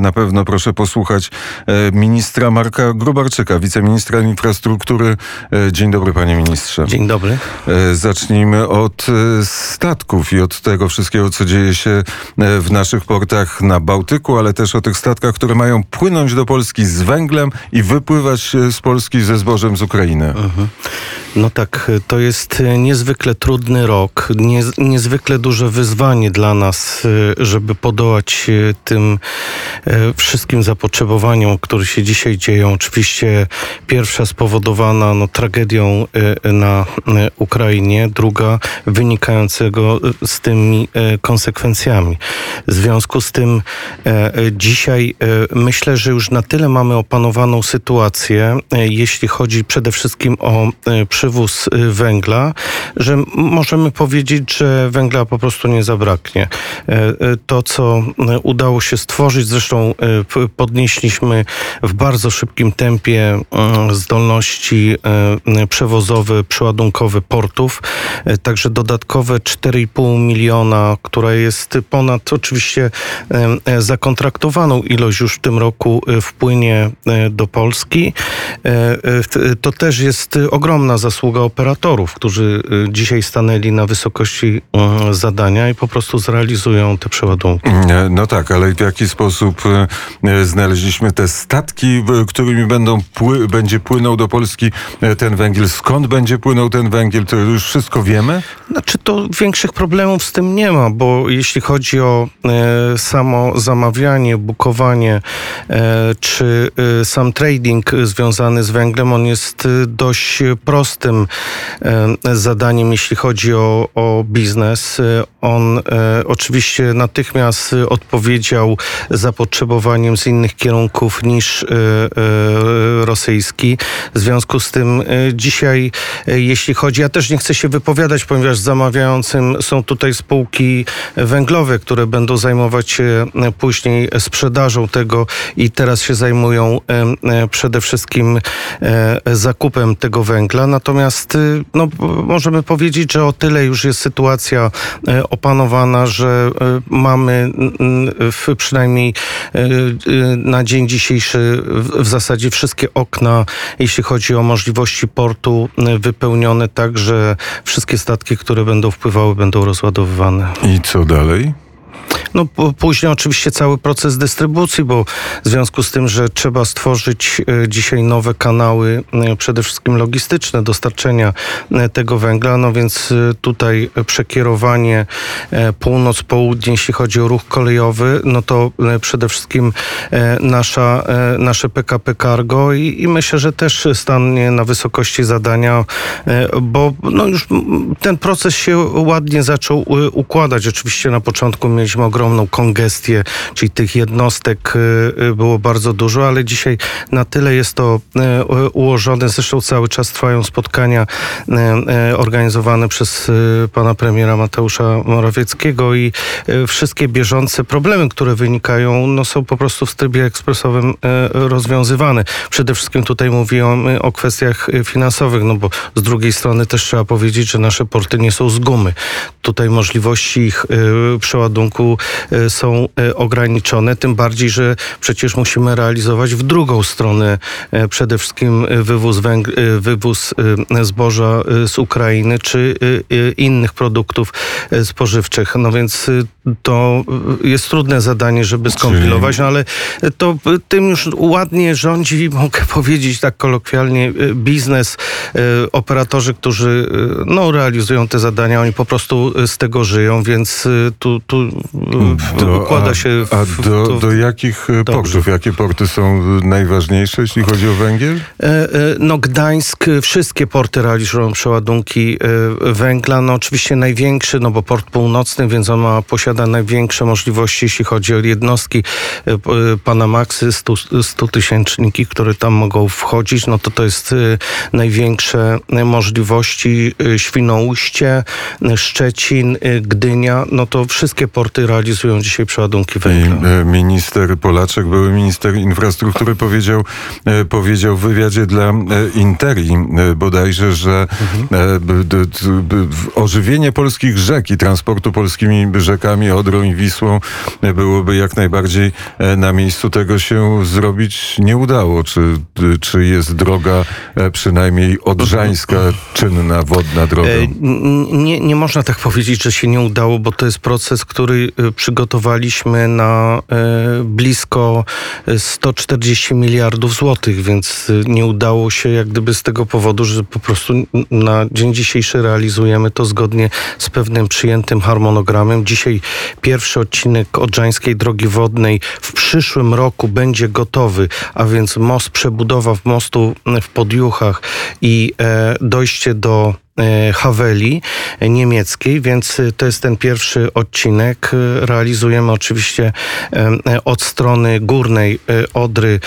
Na pewno proszę posłuchać e, ministra Marka Grubarczyka, wiceministra infrastruktury. E, dzień dobry, panie ministrze. Dzień dobry. E, zacznijmy od statków i od tego wszystkiego, co dzieje się w naszych portach na Bałtyku, ale też o tych statkach, które mają płynąć do Polski z węglem i wypływać z Polski ze zbożem z Ukrainy. Mhm. No tak, to jest niezwykle trudny rok, niezwykle duże wyzwanie dla nas, żeby podołać tym wszystkim zapotrzebowaniom, które się dzisiaj dzieją. Oczywiście pierwsza spowodowana no, tragedią e, na e, Ukrainie, druga wynikającego z tymi konsekwencjami. W związku z tym dzisiaj myślę, że już na tyle mamy opanowaną sytuację, jeśli chodzi przede wszystkim o przywóz węgla, że możemy powiedzieć, że węgla po prostu nie zabraknie. To, co udało się stworzyć, zresztą Zresztą e, podnieśliśmy w bardzo szybkim tempie e, zdolności e, przewozowe, przeładunkowe portów. Także dodatkowe 4,5 miliona, która jest ponad oczywiście zakontraktowaną ilość już w tym roku wpłynie do Polski. To też jest ogromna zasługa operatorów, którzy dzisiaj stanęli na wysokości zadania i po prostu zrealizują te przeładunki. No tak, ale w jaki sposób E, znaleźliśmy te statki, którymi będą pły, będzie płynął do Polski e, ten węgiel. Skąd będzie płynął ten węgiel? To już wszystko wiemy? Znaczy to większych problemów z tym nie ma, bo jeśli chodzi o e, samo zamawianie, bukowanie e, czy e, sam trading związany z węglem, on jest e, dość prostym zadaniem, jeśli chodzi o, o biznes. On oczywiście natychmiast odpowiedział za zapotrzebowaniem z innych kierunków niż e, e, rosyjski. W związku z tym e, dzisiaj, jeśli chodzi, ja też nie chcę się wypowiadać, ponieważ zamawiającym są tutaj spółki węglowe, które będą zajmować się później sprzedażą tego i teraz się zajmują przede wszystkim zakupem tego węgla. Natomiast no, możemy powiedzieć, że o tyle już jest sytuacja opanowana, że mamy przynajmniej na dzień dzisiejszy w zasadzie wszystkie okna, jeśli chodzi o możliwości portu, e, wypełnione tak, że wszystkie statki, które będą wpływały, będą rozładowywane. I co dalej? No później oczywiście cały proces dystrybucji, bo w związku z tym, że trzeba stworzyć e, dzisiaj nowe kanały, e, przede wszystkim logistyczne dostarczenia e, tego węgla, no więc tutaj przekierowanie północ-południe, jeśli chodzi o ruch kolejowy, no to przede wszystkim nasza, nasze PKP Cargo i, i myślę, że też stanie na wysokości zadania, bo no już ten proces się ładnie zaczął układać. Oczywiście na początku mieliśmy ogromną kongestię, czyli tych jednostek y, y, było bardzo dużo, ale dzisiaj na tyle jest to y, ułożone. Zresztą cały czas trwają spotkania organizowane przez pana premiera Mateusza Morawieckiego i wszystkie bieżące problemy, które wynikają, no są po prostu w trybie ekspresowym rozwiązywane. Przede wszystkim tutaj mówiłem o kwestiach finansowych, no bo z drugiej strony też trzeba powiedzieć, że nasze porty nie są z gumy. Tutaj możliwości ich przeładunku są e, ograniczone, tym bardziej, że przecież musimy realizować w drugą stronę e, przede wszystkim wywóz, węg- wywóz zboża z Ukrainy czy innych produktów spożywczych. No więc to jest trudne zadanie, żeby skompilować, no ale to tym już ładnie rządzi, mogę powiedzieć tak kolokwialnie, biznes, operatorzy, którzy no, realizują te zadania, oni po prostu z tego żyją, więc tu, tu do, układa się... W, a do, do jakich e, dobrze. portów? Jakie porty są najważniejsze, jeśli chodzi o węgiel? E, e, no Gdańsk, wszystkie porty realizują przeładunki węgla. No oczywiście największy, no bo port północny, więc on ma, posiada największe możliwości, jeśli chodzi o jednostki Panamaxy, 100 tysięczniki, które tam mogą wchodzić, no to to jest największe możliwości. Świnoujście, Szczecin, Gdynia, no to wszystkie porty realizują realizują dzisiaj przeładunki węgla. e, minister Polaczek, były minister infrastruktury powiedział, e, powiedział w wywiadzie dla e, Interi bodajże, że w- ożywienie polskich rzek i transportu polskimi rzekami Odrą i Wisłą byłoby jak najbardziej na miejscu. Tego się zrobić nie udało. Czy, czy jest droga przynajmniej odrzańska, czynna, wodna droga? Nie, nie można tak powiedzieć, że się nie udało, bo to jest proces, który e, przygotowaliśmy na e, blisko e, 140 miliardów złotych, więc e, nie udało się jak gdyby z tego powodu, że po prostu na dzień dzisiejszy realizujemy to zgodnie z pewnym przyjętym harmonogramem. Dzisiaj pierwszy odcinek Odrzańskiej Drogi Wodnej w przyszłym roku będzie gotowy, a więc most, przebudowa w mostu w Podjuchach i e, dojście do Haweli e, niemieckiej, więc e, to jest ten pierwszy odcinek. E, Realizujemy oczywiście od strony górnej Odry,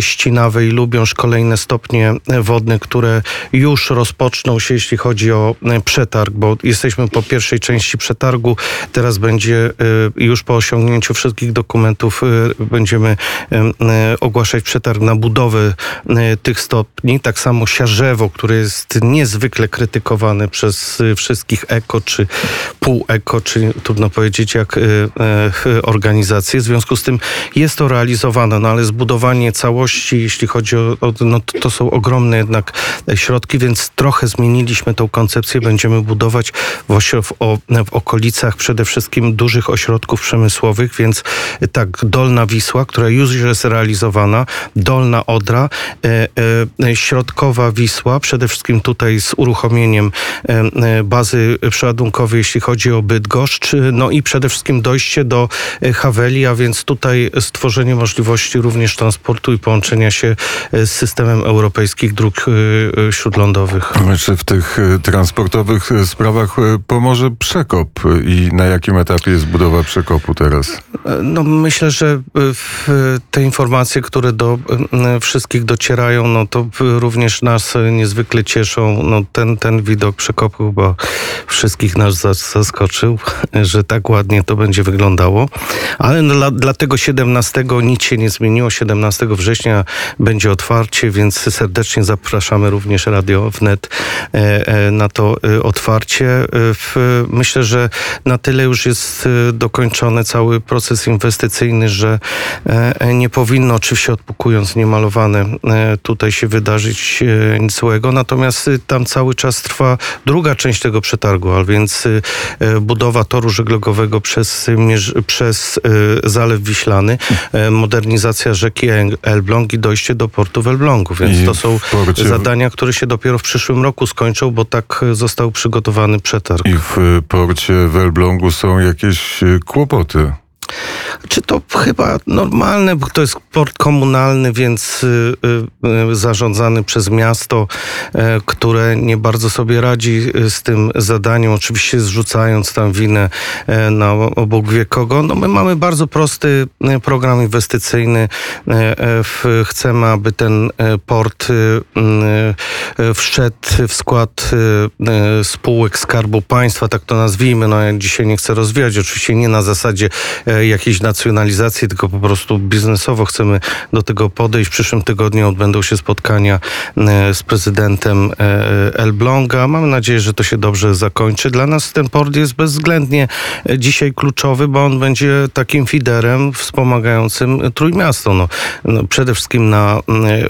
Ścinawej, Lubiąż kolejne stopnie wodne, które już rozpoczną się, jeśli chodzi o przetarg, bo jesteśmy po pierwszej części przetargu. Teraz będzie już po osiągnięciu wszystkich dokumentów będziemy ogłaszać przetarg na budowę tych stopni. Tak samo Siarzewo, które jest niezwykle krytykowane przez e, wszystkich eko czy półeko, czy trudno powiedzieć jak e, e, organizacje. W związku z tym jest to realizowane, no ale zbudowanie całości, jeśli chodzi o, no to, to są ogromne jednak środki, więc trochę zmieniliśmy tą koncepcję. Będziemy budować w, osi- w, o, w okolicach przede wszystkim dużych ośrodków przemysłowych, więc tak, Dolna Wisła, która już jest realizowana, Dolna Odra, Środkowa Wisła, przede wszystkim tutaj z uruchomieniem e, e, bazy przeładunkowej, jeśli chodzi o Bydgoszcz, no i przede wszystkim dojście do e, Haweli, a więc tutaj stworzenie możliwości również transportu i połączenia się z systemem europejskich dróg śródlądowych. Czy w tych transportowych sprawach pomoże przekop i na jakim etapie jest budowa przekopu teraz? No myślę, że te informacje, które do wszystkich docierają, no to również nas niezwykle cieszą. No ten, ten widok przekopu chyba wszystkich nas zas- zaskoczył, że tak ładnie to będzie wyglądało. Ale dla, dlatego 17 nic się nie zmieniło. 17 września będzie otwarcie, więc serdecznie zapraszamy również Radio Wnet e, e, na to e, otwarcie. Myślę, że na tyle już jest dokończony cały proces inwestycyjny, że nie powinno, oczywiście odpukując niemalowane, tutaj się wydarzyć nic złego. Natomiast e, tam cały czas trwa druga część tego przetargu, a więc e, budowa toru żeglugowego przez, Mierz- przez Zalew Wiślany, modernizacja rzeki El- Elbląg i dojście do portu w Elblągu. Więc I to są porcie- zadania, które się dopiero w przyszłym roku skończą, bo tak został przygotowany przetarg. I w porcie w Elblągu są jakieś kłopoty. Czy to chyba normalne, bo to jest port komunalny, więc y, y, y, zarządzany przez miasto, e, które nie bardzo sobie radzi z tym zadaniem, oczywiście zrzucając tam winę e, na obok wie kogo. No my mamy bardzo prosty program inwestycyjny. E, Chcemy, aby ten port wszedł w skład spółek Skarbu Państwa, tak to nazwijmy. No ja dzisiaj nie chcę rozwijać, oczywiście nie na zasadzie jakiejś nacjonalizacji, tylko po prostu biznesowo chcemy do tego podejść. W przyszłym tygodniu odbędą się spotkania e, z prezydentem e, Elbląga. Mamy nadzieję, że to się dobrze zakończy. Dla nas ten port jest bezwzględnie e, dzisiaj kluczowy, bo on będzie takim fiderem wspomagającym Trójmiasto. No, no, przede wszystkim na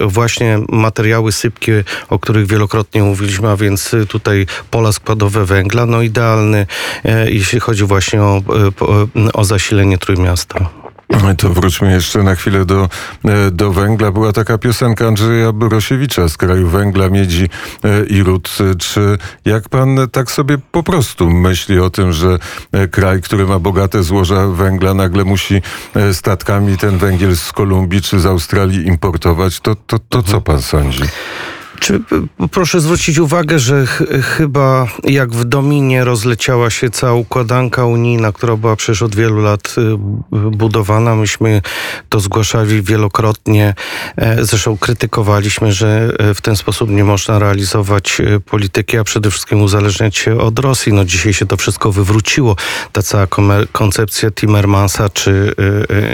e, właśnie materiały sypkie, o których wielokrotnie mówiliśmy, a więc e, tutaj pola składowe węgla, no idealny, e, jeśli chodzi właśnie o, e, o zasilenie Trójmiasta. To wróćmy jeszcze na chwilę do, e, do węgla. Była taka piosenka Andrzeja Borosiewicza z kraju węgla, miedzi e, i ród. Czy jak pan tak sobie po prostu myśli o tym, że e, kraj, który ma bogate złoża węgla, nagle musi statkami ten węgiel z Kolumbii czy z Australii importować, to, to, to co pan sądzi? Czy proszę zwrócić uwagę, że ch- chyba jak w Dominie rozleciała się cała układanka unijna, która była przecież od wielu lat y, budowana. Myśmy to zgłaszali wielokrotnie. E, Zresztą krytykowaliśmy, że e, w ten sposób nie można realizować e, polityki, a przede wszystkim uzależniać się od Rosji. No dzisiaj się to wszystko wywróciło. Ta cała koncepcja Timmermansa, czy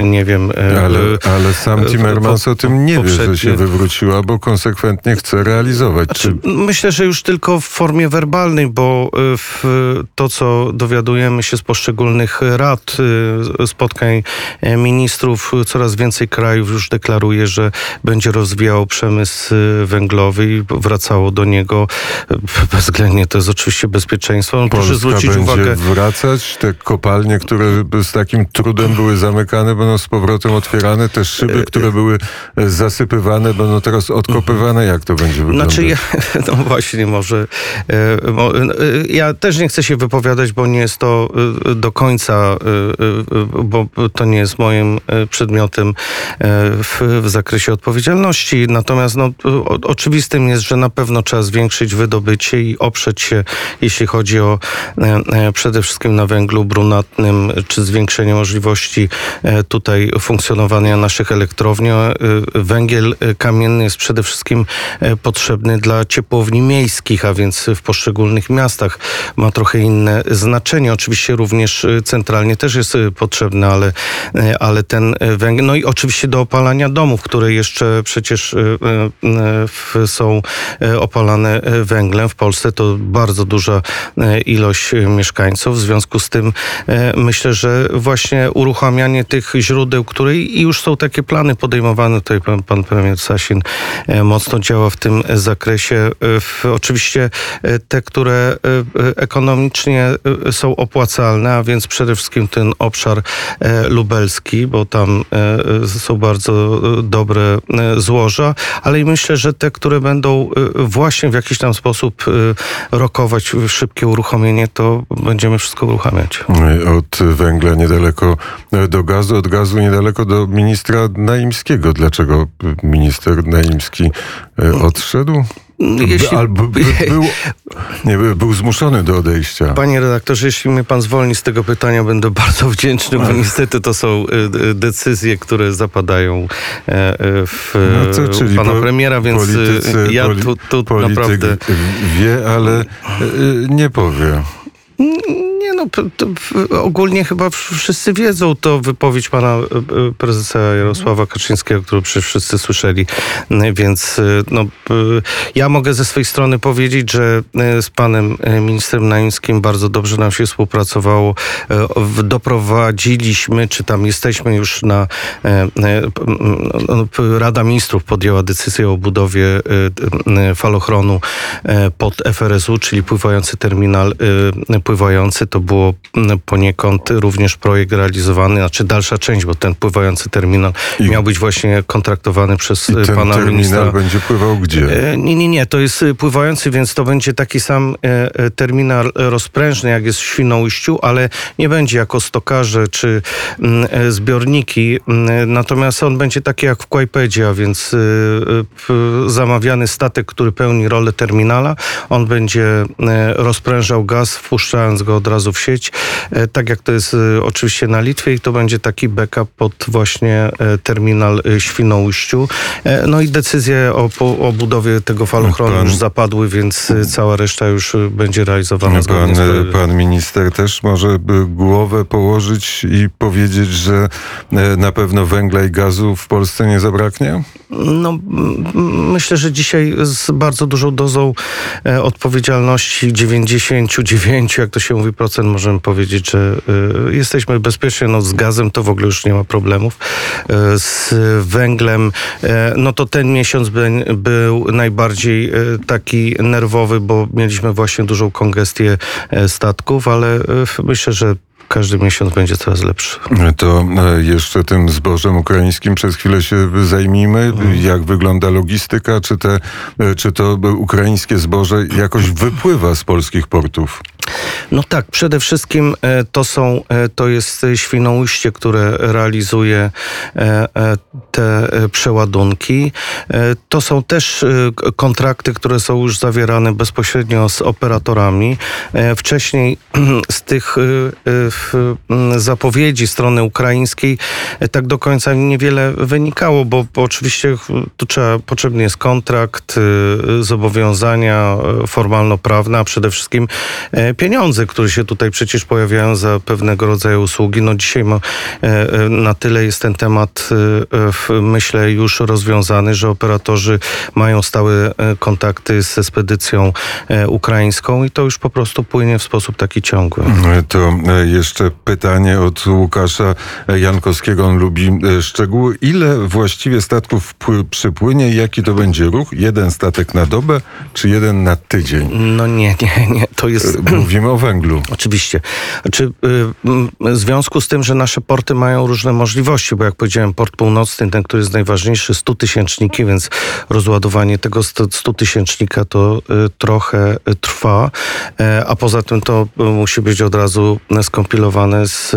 nie wiem... Ale, ale sam Timmermans po- o tym nie wie, że się wywróciła, bo konsekwentnie chce realizować. Znaczy, myślę, że już tylko w formie werbalnej, bo y, w to, co dowiadujemy się z poszczególnych rad, y, spotkań e, ministrów, y, coraz więcej krajów już deklaruje, że będzie rozwijał przemysł y, węglowy i wracało do niego y, bezwzględnie. To jest oczywiście bezpieczeństwo. No, proszę zwrócić będzie uwagę. wracać, te kopalnie, które z takim trudem były zamykane, będą z powrotem otwierane, te E, szyby, które były e, zasypywane, będą teraz odkopywane. Jak to będzie wyglądać? Znaczy, ja, no właśnie, może. e, e, Ja też nie chcę się wypowiadać, bo nie jest to e, do końca, bo to nie jest moim przedmiotem w, w zakresie odpowiedzialności. Natomiast no, oczywistym jest, że na pewno trzeba zwiększyć wydobycie i oprzeć się, jeśli chodzi o przede wszystkim na węglu brunatnym, czy zwiększenie możliwości tutaj funkcjonowania naszych elektrowni. Węgiel kamienny jest przede wszystkim e, potrzebny dla ciepłowni miejskich, a więc w poszczególnych miastach ma trochę inne znaczenie. Oczywiście również e, centralnie też jest e, potrzebny, ale, e, ale ten węgiel, no i oczywiście do opalania domów, które jeszcze przecież są opalane węglem. W Polsce to bardzo duża ilość mieszkańców. W związku z tym myślę, że właśnie uruchamianie tych źródeł, które i już są takie plany podejmowane, tutaj pan, pan premier Sasin mocno działa w tym zakresie. E, oczywiście e, te, które e, ekonomicznie są opłacalne, a więc przede wszystkim ten obszar lubelski, bo tam są bardzo dobre złoża, ale i myślę, że te, które będą właśnie w jakiś tam sposób rokować szybkie uruchomienie, to będziemy wszystko uruchamiać. Od węgla niedaleko do gazu, od gazu niedaleko do ministra Naimskiego. Dlaczego minister Naimski odszedł? Jeśli- Albo by, był, nie, by- był zmuszony do odejścia. Panie redaktorze, jeśli mnie pan zwolni z tego pytania, będę bardzo wdzięczny, bo niestety to są y, decyzje, które zapadają e, e, w No czyli pana po- premiera, więc politycy- ja tu, tu naprawdę... wie, ale e, nie powie. No, ogólnie chyba wszyscy wiedzą to wypowiedź pana e, e, prezesa Jarosława Kaczyńskiego, którą przecież wszyscy słyszeli, N- więc e, no, ja mogę ze swojej strony powiedzieć, że z panem ministrem Naimskim bardzo dobrze nam się współpracowało. Doprowadziliśmy, czy tam jesteśmy już na no, Rada Ministrów podjęła decyzję o budowie falochronu pod FRSU, czyli pływający terminal pływający. To było m, poniekąd również projekt realizowany, znaczy dalsza część, bo ten pływający terminal I- miał być właśnie kontraktowany przez I e, ten pana terminal ministra. będzie pływał gdzie? E, Nie, nie, nie, to jest e, pływający, więc to będzie taki sam terminal rozprężny, jak jest w Świnoujściu, ale nie będzie jako stokarze czy mm, zbiorniki. Mm, Natomiast on będzie taki jak w Kłajpedzie, a więc zamawiany statek, który pełni rolę terminala. On będzie rozprężał gaz, wpuszczając go od razu w sieć, e, tak jak to jest e, oczywiście na Litwie i to będzie taki backup pod właśnie e, terminal Świnoujściu. No i decyzje o, o budowie tego falochronu Pan- już zapadły, więc cała reszta już będzie realizowana Pan, z pan minister też może głowę położyć i powiedzieć, że na pewno węgla i gazu w Polsce nie zabraknie? No, myślę, że dzisiaj z bardzo dużą dozą odpowiedzialności 99, jak to się mówi, procent możemy powiedzieć, że e, jesteśmy bezpieczni. No, z gazem to w ogóle już nie ma problemów. E, z węglem, e, no to ten miesiąc by, był najbardziej taki nerwowy, bo mieliśmy właśnie dużą kongestię statków, ale myślę, że każdy miesiąc będzie coraz lepszy. To e, jeszcze tym zbożem ukraińskim przez chwilę się zajmijmy. Jak wygląda logistyka? Czy, te, e, czy to ukraińskie zboże jakoś wypływa z polskich portów? No tak, przede wszystkim e, to są, e, to jest Świnoujście, które realizuje e, te przeładunki. To są też kontrakty, które są już zawierane bezpośrednio z operatorami. Wcześniej z tych zapowiedzi strony ukraińskiej tak do końca niewiele wynikało, bo, oczywiście tu trzeba, potrzebny jest kontrakt, zobowiązania formalno-prawne, a przede wszystkim pieniądze, które się tutaj przecież pojawiają za pewnego rodzaju usługi. No dzisiaj ma, e, e, na tyle jest ten temat, e, myślę, już rozwiązany, że operatorzy mają stałe kontakty ze spedycją ukraińską i to już po prostu płynie w sposób taki ciągły. To e, jeszcze pytanie od Łukasza Jankowskiego. On lubi szczegóły. Ile właściwie statków pły- przypłynie i jaki to będzie ruch? Jeden statek na dobę, czy jeden na tydzień? No nie, nie, nie, to jest... Mówimy o węglu. Oczywiście. Znaczy, y, w związku z tym, że nasze porty mają różne możliwości, bo jak powiedziałem, port północny, ten, który jest najważniejszy, 100 tysięczniki, więc rozładowanie tego 100 tysięcznika to y, trochę y, trwa, E, a poza tym to musi być od razu skompilowane z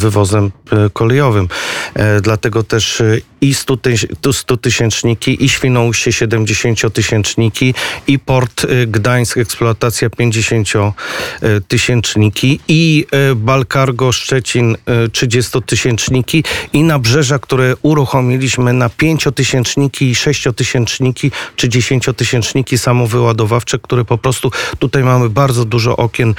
wywozem kolejowym. E, Dlatego też i 100 tyś- tu 100 tysięczniki, i Świnoujście 70 tysięczniki, i port Gdańsk eksploatacja 50 y, tysięczniki, i y, Balcargo Szczecin 30 tysięczniki, i nabrzeża, które uruchomiliśmy na 5 tysięczniki i 6 tysięczniki, czy 10 tysięczniki samowyładowawcze, które po prostu tutaj mamy bardzo dużo okien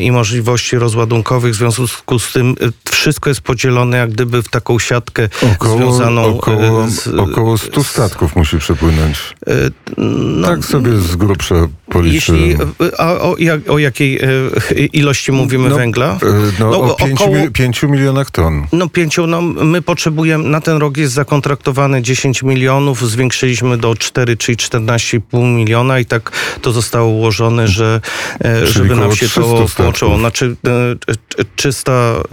i możliwości rozładunkowych, w związku z tym wszystko jest podzielone jak gdyby w taką siatkę Około, związaną około, z, około 100 statków musi przypłynąć. y, no, tak sobie z grubsza policzyłem. jeśli, a o, jak, o jakiej ilości mówimy No, węgla? e, No, No, o 5, około- 5 milionach ton. No pięciu, no my potrzebujemy, na ten rok jest zakontraktowane 10 milionów, zwiększyliśmy do 4, czyli 14,5 miliona i tak to zostało ułożone, że e, żeby nam się 300 to połączyło. Znaczy e, e, 300,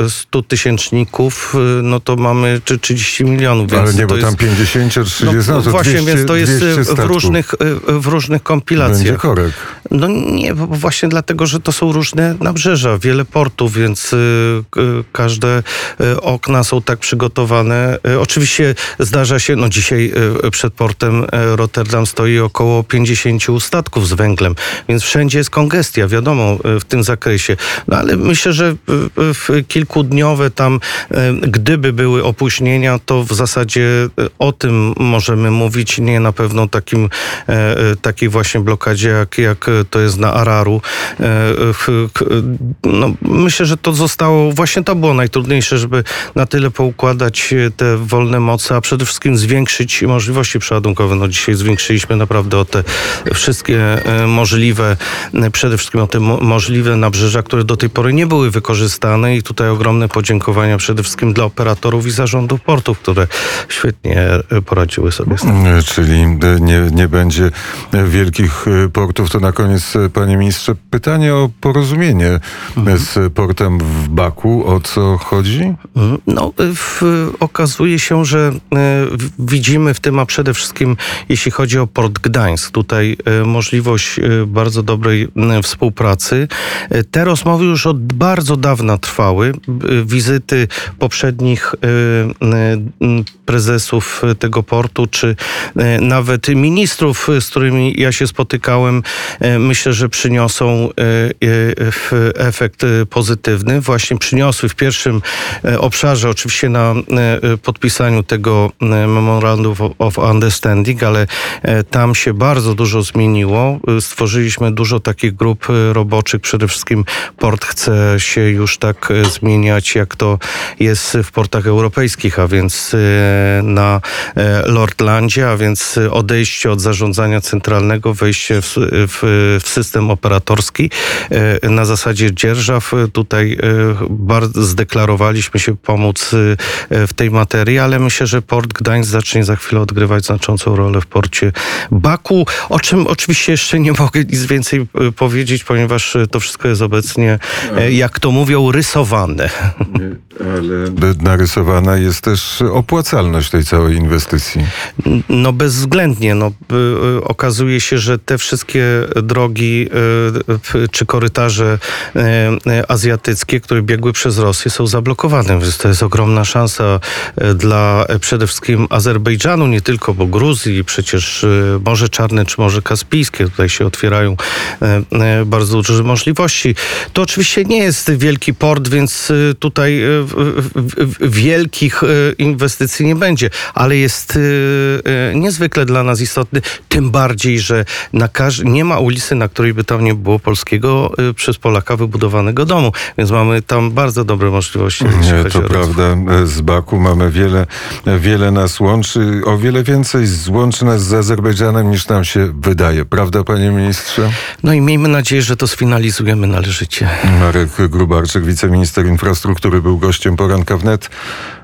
100 tysięczników, e, no to mamy czy 30 milionów. Ale nie, bo jest, tam 50, 30, no, no, to właśnie, 200, więc to jest 200 w różnych, w różnych Będzie kompilacjach. korek. No nie, bo właśnie dlatego, że to są różne nabrzeża, wiele portów, więc y, y, każde y, okna są tak przygotowane. Oczywiście zdarza się, no dzisiaj przed portem Rotterdam stoi około 50 statków z węglem, więc wszędzie jest kongestia, wiadomo, w tym zakresie. No ale myślę, że w kilkudniowe tam, gdyby były opóźnienia, to w zasadzie o tym możemy mówić, nie na pewno takim, takiej właśnie blokadzie, jak, jak to jest na Araru. No, myślę, że to zostało, właśnie to było najtrudniejsze, żeby na tyle poukładać e, te wolne moce, a przede wszystkim zwiększyć możliwości przeładunkowe. No dzisiaj zwiększyliśmy naprawdę o te wszystkie e, możliwe, e, przede wszystkim o te mo- możliwe nabrzeża, które do tej pory nie były wykorzystane i tutaj ogromne podziękowania przede wszystkim dla operatorów i zarządów portów, które świetnie poradziły sobie z tym. E, Czyli nie, nie będzie wielkich portów. To na koniec, panie ministrze, pytanie o porozumienie Mhm. z portem w Baku. O co chodzi? No, w, okazuje się, że e, widzimy w tym, a przede wszystkim jeśli chodzi o Port Gdańsk, tutaj e, możliwość e, bardzo dobrej współpracy. Te rozmowy już od bardzo dawna trwały. Wizyty poprzednich prezesów tego portu, czy nawet ministrów, z którymi ja się spotykałem, myślę, że przyniosą efekt e, pozytywny. Właśnie przyniosły w pierwszym e, obszarze, oczywiście na e, podpisaniu tego e, Memorandum of- Understanding, ale e, tam się bardzo dużo zmieniło. E, Stworzyliśmy dużo takich grup e, roboczych. Przede wszystkim port chce się już tak e, zmieniać, jak to jest w portach europejskich, a więc e, na e, Lordlandzie, a więc odejście od zarządzania centralnego, wejście w, w, w system operatorski e, na zasadzie dzierżaw. Tutaj e, bardzo zdeklarowaliśmy się pomóc e, w tej materii, ale myślę, że Port Gdańsk zacznie za chwilę odgrywać znaczącą rolę w porcie Baku, o czym oczywiście jeszcze nie mogę nic więcej e, powiedzieć, ponieważ e, to wszystko jest obecnie, e, jak to mówią, rysowane. Ale narysowana jest też opłacalność tej całej inwestycji. No bezwzględnie. No, okazuje się, że te wszystkie drogi czy korytarze korytarze e, e, azjatyckie, które biegły przez Rosję, są zablokowane. Więc to jest ogromna szansa e, dla przede wszystkim Azerbejdżanu, nie tylko, bo Gruzji, przecież Morze Czarne czy Morze Kaspijskie, tutaj się otwierają bardzo duże możliwości. To oczywiście nie jest wielki port, więc tutaj wielkich inwestycji nie będzie, ale jest niezwykle dla nas istotny, tym bardziej, że nie ma ulicy, na której by tam nie było polskiego e, przez Polaka wybudowanego domu, więc mamy tam bardzo dobre możliwości. Nie, to prawda. Z Baku mamy wiele, wiele nas łączy. O wiele więcej łączy nas z Azerbejdżanem niż nam się wydaje. Prawda, panie ministrze? No i miejmy nadzieję, że to sfinalizujemy należycie. Marek Grubarczyk, wiceminister infrastruktury, był gościem poranka wnet.